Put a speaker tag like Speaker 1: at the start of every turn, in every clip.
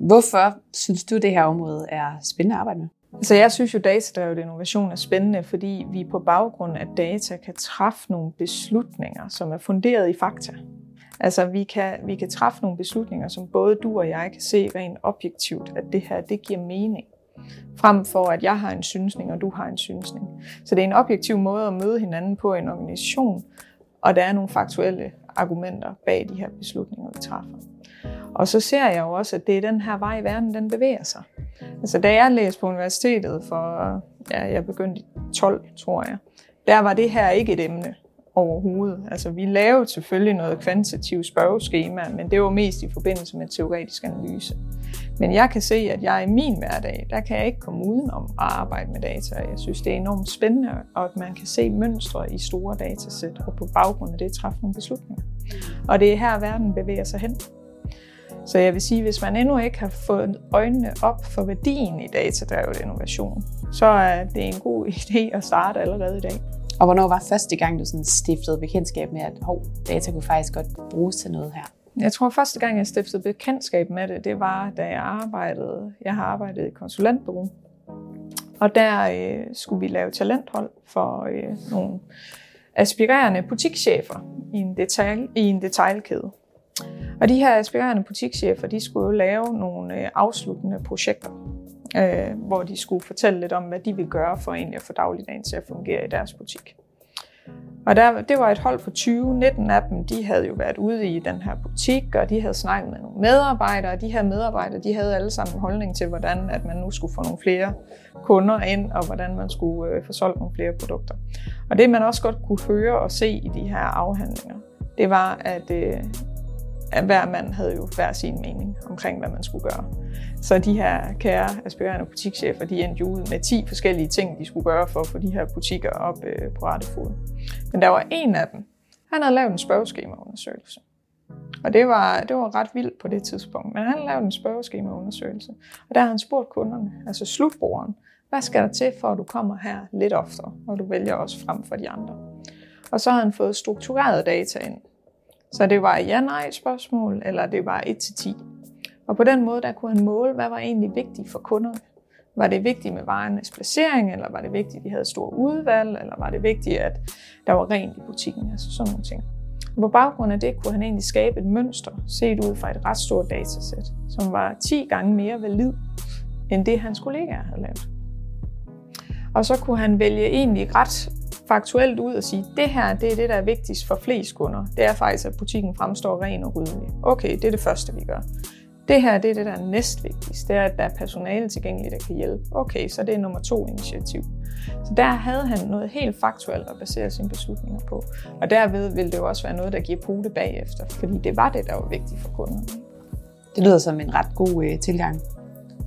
Speaker 1: Hvorfor synes du, det her område er spændende at arbejde med?
Speaker 2: Så jeg synes jo, datadrevet innovation er spændende, fordi vi på baggrund af data kan træffe nogle beslutninger, som er funderet i fakta. Altså vi kan, vi kan træffe nogle beslutninger, som både du og jeg kan se rent objektivt, at det her, det giver mening. Frem for at jeg har en synsning, og du har en synsning. Så det er en objektiv måde at møde hinanden på i en organisation, og der er nogle faktuelle argumenter bag de her beslutninger, vi træffer. Og så ser jeg jo også, at det er den her vej, verden den bevæger sig. Altså, da jeg læste på universitetet for, ja, jeg begyndte i 12, tror jeg, der var det her ikke et emne overhovedet. Altså, vi lavede selvfølgelig noget kvantitativt spørgeskema, men det var mest i forbindelse med teoretisk analyse. Men jeg kan se, at jeg i min hverdag, der kan jeg ikke komme udenom at arbejde med data. Jeg synes, det er enormt spændende, og at man kan se mønstre i store datasæt, og på baggrund af det træffe nogle beslutninger. Og det er her, verden bevæger sig hen. Så jeg vil sige, hvis man endnu ikke har fået øjnene op for værdien i datadrevet innovation, så er det en god idé at starte allerede i dag.
Speaker 1: Og hvornår var første gang, du sådan stiftede bekendtskab med, at hov, data kunne faktisk godt bruges til noget her?
Speaker 2: Jeg tror, første gang, jeg stiftede bekendtskab med det, det var, da jeg arbejdede. Jeg har arbejdet i konsulentbureau. Og der øh, skulle vi lave talenthold for øh, nogle aspirerende butikschefer i en, detail, i en detailkæde. Og de her aspirerende butikschefer, de skulle jo lave nogle øh, afsluttende projekter, øh, hvor de skulle fortælle lidt om, hvad de vil gøre for egentlig at få dagligdagen til at fungere i deres butik. Og der, det var et hold på 20. 19 af dem, de havde jo været ude i den her butik, og de havde snakket med nogle medarbejdere, og de her medarbejdere, de havde alle sammen en holdning til, hvordan at man nu skulle få nogle flere kunder ind, og hvordan man skulle øh, få solgt nogle flere produkter. Og det man også godt kunne høre og se i de her afhandlinger, det var, at øh, at hver mand havde jo hver sin mening omkring, hvad man skulle gøre. Så de her kære aspirerende butikschefer, de endte jo ud med 10 forskellige ting, de skulle gøre for at få de her butikker op øh, på rette fod. Men der var en af dem, han havde lavet en spørgeskemaundersøgelse. Og det var, det var ret vildt på det tidspunkt. Men han lavede en spørgeskemaundersøgelse. Og der har han spurgt kunderne, altså slutbrugeren, hvad skal der til, for at du kommer her lidt oftere, og du vælger os frem for de andre. Og så har han fået struktureret data ind, så det var ja-nej spørgsmål, eller det var 1-10. Og på den måde, der kunne han måle, hvad var egentlig vigtigt for kunderne. Var det vigtigt med varenes placering, eller var det vigtigt, at de havde stor udvalg, eller var det vigtigt, at der var rent i butikken, altså sådan nogle ting. Og på baggrund af det kunne han egentlig skabe et mønster, set ud fra et ret stort datasæt, som var 10 gange mere valid, end det hans kollegaer havde lavet. Og så kunne han vælge egentlig ret faktuelt ud og sige, det her det er det, der er vigtigst for flest kunder. Det er faktisk, at butikken fremstår ren og ryddelig. Okay, det er det første, vi gør. Det her det er det, der er næstvigtigst. Det er, at der er personale tilgængeligt, der kan hjælpe. Okay, så det er nummer to initiativ. Så der havde han noget helt faktuelt at basere sine beslutninger på. Og derved ville det jo også være noget, der giver pote bagefter, fordi det var det, der var vigtigt for kunderne.
Speaker 1: Det lyder som en ret god øh, tilgang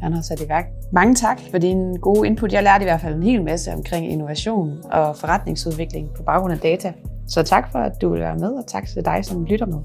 Speaker 1: han har sat i værk. Mange tak for din gode input. Jeg lærte i hvert fald en hel masse omkring innovation og forretningsudvikling på baggrund af data. Så tak for, at du vil være med, og tak til dig, som lytter med.